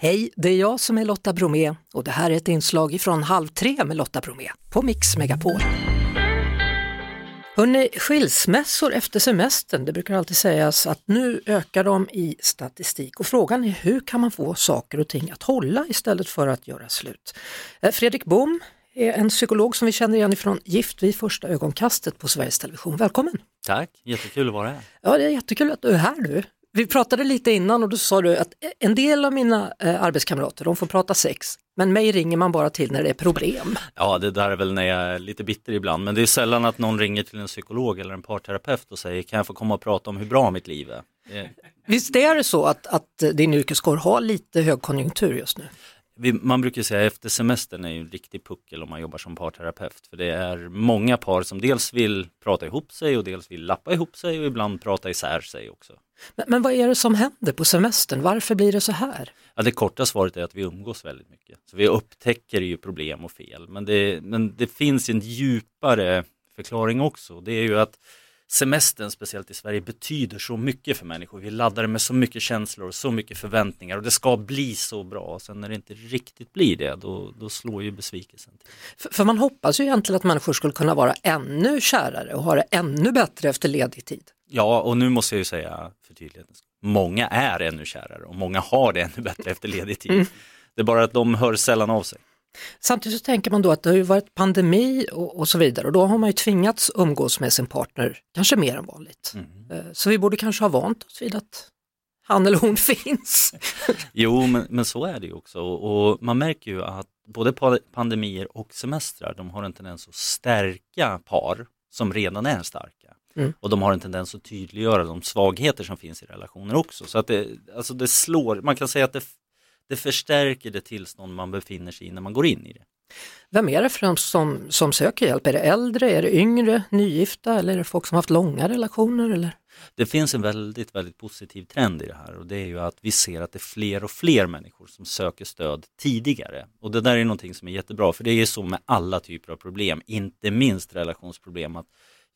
Hej, det är jag som är Lotta Bromé och det här är ett inslag från Halv tre med Lotta Bromé på Mix Megapol. Hörrni, skilsmässor efter semestern, det brukar alltid sägas att nu ökar de i statistik och frågan är hur kan man få saker och ting att hålla istället för att göra slut? Eh, Fredrik Bom är en psykolog som vi känner igen ifrån Gift vid första ögonkastet på Sveriges Television. Välkommen! Tack, jättekul att vara här. Ja, det är jättekul att du är här nu. Vi pratade lite innan och då sa du att en del av mina eh, arbetskamrater, de får prata sex, men mig ringer man bara till när det är problem. Ja, det där är väl när jag är lite bitter ibland, men det är sällan att någon ringer till en psykolog eller en parterapeut och säger kan jag få komma och prata om hur bra mitt liv är? Visst är det så att, att din yrkeskår har lite högkonjunktur just nu? Man brukar säga efter semestern är ju en riktig puckel om man jobbar som parterapeut. För det är många par som dels vill prata ihop sig och dels vill lappa ihop sig och ibland prata isär sig också. Men, men vad är det som händer på semestern? Varför blir det så här? Ja, det korta svaret är att vi umgås väldigt mycket. Så vi upptäcker ju problem och fel. Men det, men det finns en djupare förklaring också. Det är ju att semestern, speciellt i Sverige, betyder så mycket för människor. Vi laddar med så mycket känslor och så mycket förväntningar och det ska bli så bra. Sen när det inte riktigt blir det, då, då slår ju besvikelsen till. För, för, man hoppas ju egentligen att människor skulle kunna vara ännu kärare och ha det ännu bättre efter ledig tid. Ja, och nu måste jag ju säga för tydlighetens Många är ännu kärare och många har det ännu bättre efter ledig tid. Mm. Det är bara att de hör sällan av sig. Samtidigt så tänker man då att det har ju varit pandemi och, och, så vidare och då har man ju tvingats umgås med sin partner, kanske mer än vanligt. Mm. Eh, så vi borde kanske ha vant oss vid att han eller hon finns. jo, men, men så är det ju också och man märker ju att både pandemier och semestrar, de har en tendens att stärka par som redan är starka. Mm. Och de har en tendens att tydliggöra de svagheter som finns i relationer också. Så att det, alltså det slår, man kan säga att det det förstärker det tillstånd man befinner sig i när man går in i det. Vem är det främst som, som söker hjälp? Är det äldre, är det yngre, nygifta eller är det folk som haft långa relationer? Eller? Det finns en väldigt, väldigt positiv trend i det här och det är ju att vi ser att det är fler och fler människor som söker stöd tidigare. Och det där är någonting som är jättebra för det är så med alla typer av problem, inte minst relationsproblem, att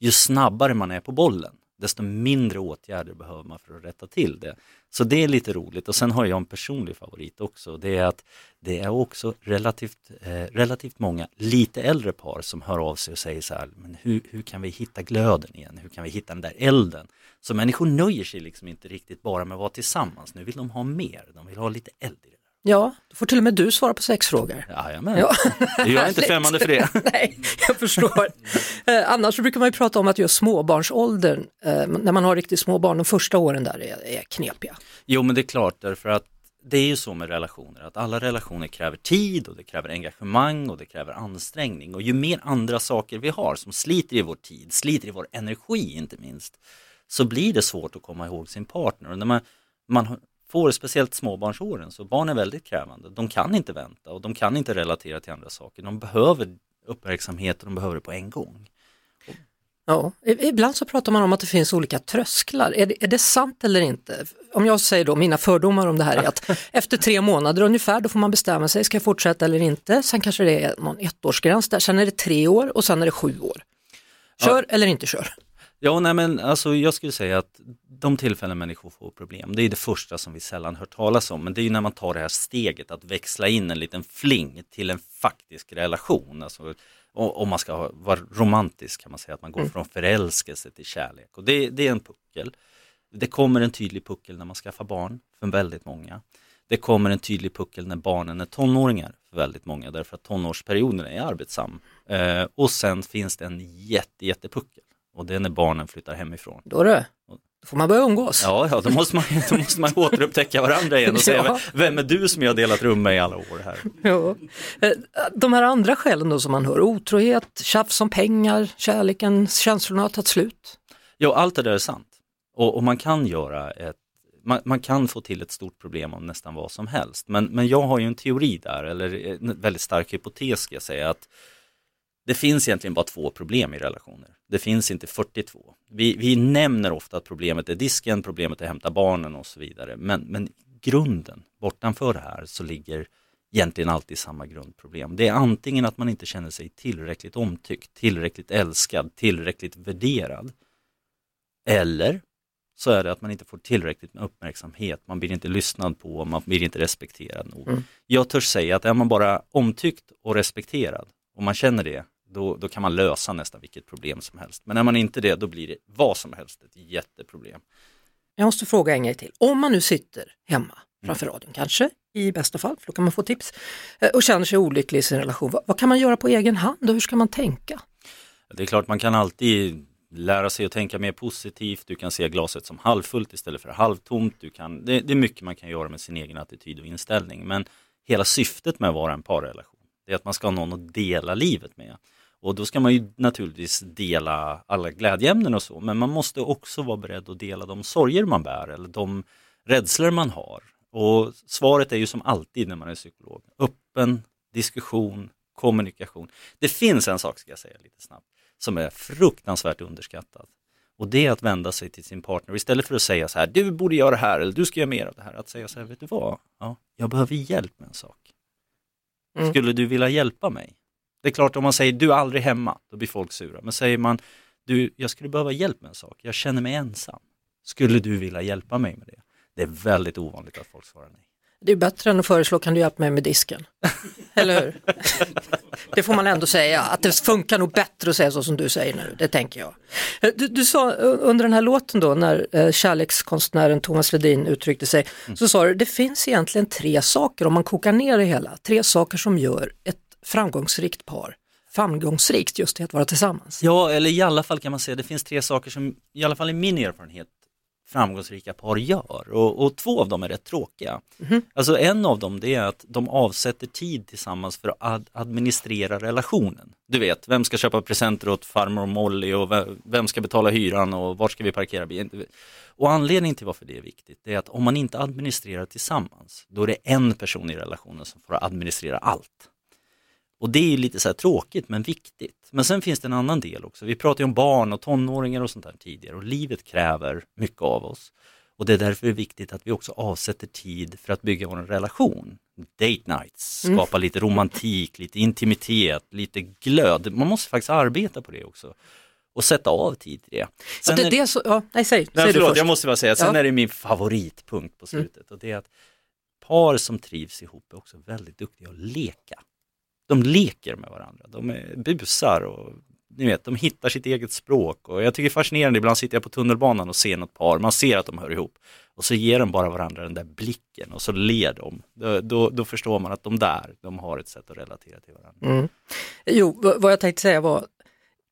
ju snabbare man är på bollen, desto mindre åtgärder behöver man för att rätta till det. Så det är lite roligt och sen har jag en personlig favorit också. Det är att det är också relativt, eh, relativt många lite äldre par som hör av sig och säger så här, men hur, hur kan vi hitta glöden igen? Hur kan vi hitta den där elden? Så människor nöjer sig liksom inte riktigt bara med att vara tillsammans. Nu vill de ha mer, de vill ha lite eld i det. Ja, då får till och med du svara på sexfrågor. Jajamän, ja. jag är inte främmande för det. Nej, jag förstår. Eh, annars brukar man ju prata om att just småbarnsåldern, eh, när man har riktigt små barn, de första åren där är, är knepiga. Jo men det är klart därför att det är ju så med relationer att alla relationer kräver tid och det kräver engagemang och det kräver ansträngning och ju mer andra saker vi har som sliter i vår tid, sliter i vår energi inte minst, så blir det svårt att komma ihåg sin partner. Och när man, man får speciellt småbarnsåren så barn är väldigt krävande. De kan inte vänta och de kan inte relatera till andra saker. De behöver uppmärksamhet och de behöver det på en gång. Ja, ibland så pratar man om att det finns olika trösklar. Är det, är det sant eller inte? Om jag säger då, mina fördomar om det här är att efter tre månader ungefär då får man bestämma sig, ska jag fortsätta eller inte? Sen kanske det är någon ettårsgräns där, sen är det tre år och sen är det sju år. Kör ja. eller inte kör. Ja, nej men alltså jag skulle säga att de tillfällen människor får problem, det är det första som vi sällan hör talas om, men det är ju när man tar det här steget att växla in en liten fling till en faktisk relation. Alltså, om man ska vara romantisk kan man säga att man går mm. från förälskelse till kärlek och det, det, är en puckel. Det kommer en tydlig puckel när man skaffar barn för väldigt många. Det kommer en tydlig puckel när barnen är tonåringar för väldigt många därför att tonårsperioden är arbetsam. Eh, och sen finns det en jätte, jättepuckel och det är när barnen flyttar hemifrån. Då du, då får man börja umgås. Ja, ja då, måste man, då måste man återupptäcka varandra igen och säga ja. vem är du som jag har delat rum med i alla år här? Ja. Eh, de här andra skälen då som man hör, otrohet, tjafs om pengar, kärleken, känslorna har tagit slut. Ja, allt det där är sant. Och, och man kan göra ett man, man, kan få till ett stort problem om nästan vad som helst. Men, men jag har ju en teori där, eller en väldigt stark hypotes ska jag säga, att det finns egentligen bara två problem i relationer. Det finns inte 42. Vi, vi nämner ofta att problemet är disken, problemet är hämta barnen och så vidare. Men, men grunden, bortanför det här, så ligger egentligen alltid samma grundproblem. Det är antingen att man inte känner sig tillräckligt omtyckt, tillräckligt älskad, tillräckligt värderad. Eller så är det att man inte får tillräckligt med uppmärksamhet, man blir inte lyssnad på, man blir inte respekterad nog. Mm. Jag törs säga att är man bara omtyckt och respekterad och man känner det, då, då kan man lösa nästan vilket problem som helst. Men är man inte det, då blir det vad som helst ett jätteproblem. Jag måste fråga en grej till. Om man nu sitter hemma framför mm. radion kanske, i bästa fall, för då kan man få tips, eh, och känner sig olycklig i sin relation, vad, vad kan man göra på egen hand och hur ska man tänka? Det är klart man kan alltid lära sig att tänka mer positivt, du kan se glaset som halvfullt istället för halvtomt. Du kan, det, det, är mycket man kan göra med sin egen attityd och inställning. Men hela syftet med att vara en parrelation, det är att man ska ha någon att dela livet med. Och då ska man ju naturligtvis dela alla glädjeämnen och så, men man måste också vara beredd att dela de sorger man bär eller de rädslor man har. Och svaret är ju som alltid när man är psykolog, öppen diskussion, kommunikation. Det finns en sak, ska jag säga lite snabbt, som är fruktansvärt underskattad. Och det är att vända sig till sin partner istället för att säga så här, du borde göra det här eller du ska göra mer av det här. Att säga så här, vet du vad? Ja, jag behöver hjälp med en sak. Mm. Skulle du vilja hjälpa mig? Det är klart om man säger, du är aldrig hemma, då blir folk sura. Men säger man, du, jag skulle behöva hjälp med en sak, jag känner mig ensam. Skulle du vilja hjälpa mig med det? Det är väldigt ovanligt att folk svarar nej. Det är bättre än att föreslå, kan du hjälpa mig med disken? Eller hur? Det får man ändå säga, att det funkar nog bättre att säga så som du säger nu, det tänker jag. Eh, du, du sa under den här låten då, när eh, kärlekskonstnären Thomas Ledin uttryckte sig, mm. så sa du, det finns egentligen tre saker om man kokar ner det hela, tre saker som gör ett framgångsrikt par framgångsrikt just i att vara tillsammans. Ja, eller i alla fall kan man säga, det finns tre saker som, i alla fall i min erfarenhet, framgångsrika par gör och, och två av dem är rätt tråkiga. Mm. Alltså en av dem det är att de avsätter tid tillsammans för att ad administrera relationen. Du vet, vem ska köpa presenter åt farmor Molly och vem ska betala hyran och var ska vi parkera bilen? Och anledningen till varför det är viktigt är att om man inte administrerar tillsammans, då är det en person i relationen som får administrera allt. Och det är lite så här tråkigt men viktigt. Men sen finns det en annan del också. Vi pratade om barn och tonåringar och sånt där tidigare och livet kräver mycket av oss. Och det är därför det är viktigt att vi också avsätter tid för att bygga vår relation. Date nights, mm. skapa mm. lite romantik, lite intimitet, lite glöd. Man måste faktiskt arbeta på det också. Och sätta av tid till det. Sen ja, det, det är så, ja, nej, säg, nej, säg förlåt, jag måste bara säga, sen ja. är det min favoritpunkt på slutet mm. och det är att par som trivs ihop är också väldigt duktiga att leka de leker med varandra, de är busar och ni vet, de hittar sitt eget språk och jag tycker det är fascinerande, ibland sitter jag på tunnelbanan och ser något par, man ser att de hör ihop och så ger de bara varandra den där blicken och så ler de. Då, då, då förstår man att de där, de har ett sätt att relatera till varandra. Mm. Jo, vad jag tänkte säga var,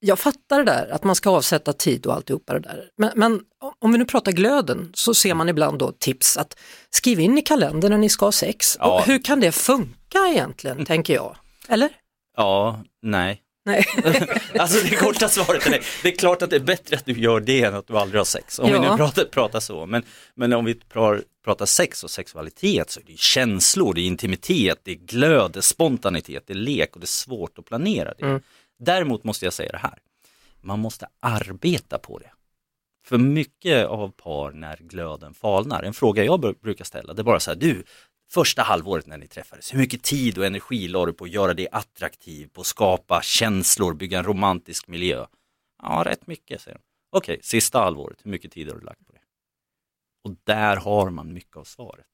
jag fattar det där att man ska avsätta tid och alltihopa det där. Men, men om vi nu pratar glöden så ser man ibland då tips att skriv in i kalendern när ni ska ha sex. Ja. hur kan det funka egentligen, tänker jag? Eller? Ja, nej. Nej. alltså det korta svaret är nej. Det är klart att det är bättre att du gör det än att du aldrig har sex. Om ja. vi nu pratar, pratar så. Men, men om vi pratar, pratar sex och sexualitet så är det känslor, det är intimitet, det är glöd, det är spontanitet, det är lek och det är svårt att planera det. Mm. Däremot måste jag säga det här. Man måste arbeta på det. För mycket av par när glöden falnar, en fråga jag brukar ställa, det är bara så här, du, första halvåret när ni träffades, hur mycket tid och energi la du på att göra det attraktivt, på att skapa känslor, bygga en romantisk miljö? Ja, rätt mycket, säger de. Okej, okay, sista halvåret, hur mycket tid har du lagt på det? Och där har man mycket av svaret.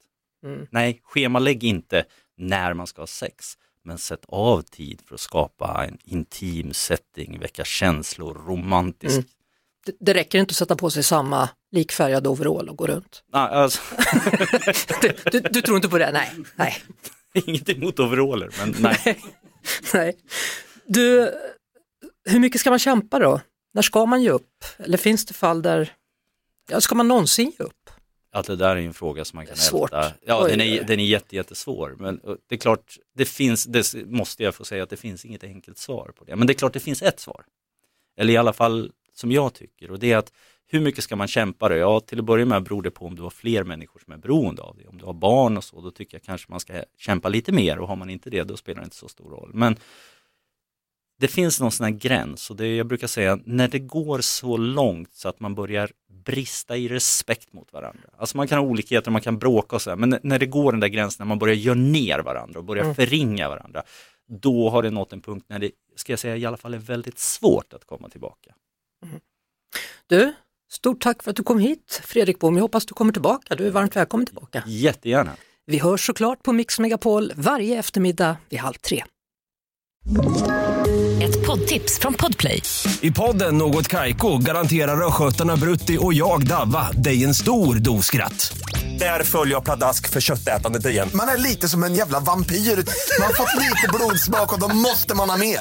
Mm. Nej, schemalägg inte när man ska ha sex, men sätt av tid för att skapa en intim setting, väcka känslor, romantisk mm det, räcker inte att sätta på sig samma likfärgad overall och gå runt. Ah, alltså. du, du, du, tror inte på det? Nej. nej. Inget emot overaller, men nej. nej. Du, hur mycket ska man kämpa då? När ska man ge upp? Eller finns det fall där, ja, ska man någonsin ge upp? Att det där är en fråga som man kan Svårt. älta. Ja, Oj, den är, den är jätte, jättesvår. Men det är klart, det finns, det måste jag få säga att det finns inget enkelt svar på det. Men det är klart det finns ett svar. Eller i alla fall som jag tycker och det är att hur mycket ska man kämpa då? Ja, till att börja med beror det på om du har fler människor som är beroende av dig. Om du har barn och så, då tycker jag kanske man ska kämpa lite mer och har man inte det, då spelar det inte så stor roll. Men det finns någon sån här gräns och det jag brukar säga, när det går så långt så att man börjar brista i respekt mot varandra. Alltså man kan ha olikheter, man kan bråka och så, men när det går den där gränsen, när man börjar göra ner varandra och börjar mm. förringa varandra, då har det nått en punkt när det, ska jag säga, i alla fall är väldigt svårt att komma tillbaka. Du, Stort tack för att du kom hit Fredrik Bohm, jag hoppas du kommer tillbaka, du är varmt välkommen tillbaka. Jättegärna. Vi hörs såklart på Mix Megapol varje eftermiddag vid halv tre. Ett poddtips från Podplay. I podden Något Kaiko garanterar östgötarna Brutti och jag, Davva, dig en stor dos skratt. Där följer jag pladask för köttätandet igen. Man är lite som en jävla vampyr. Man har fått lite blodsmak och då måste man ha mer.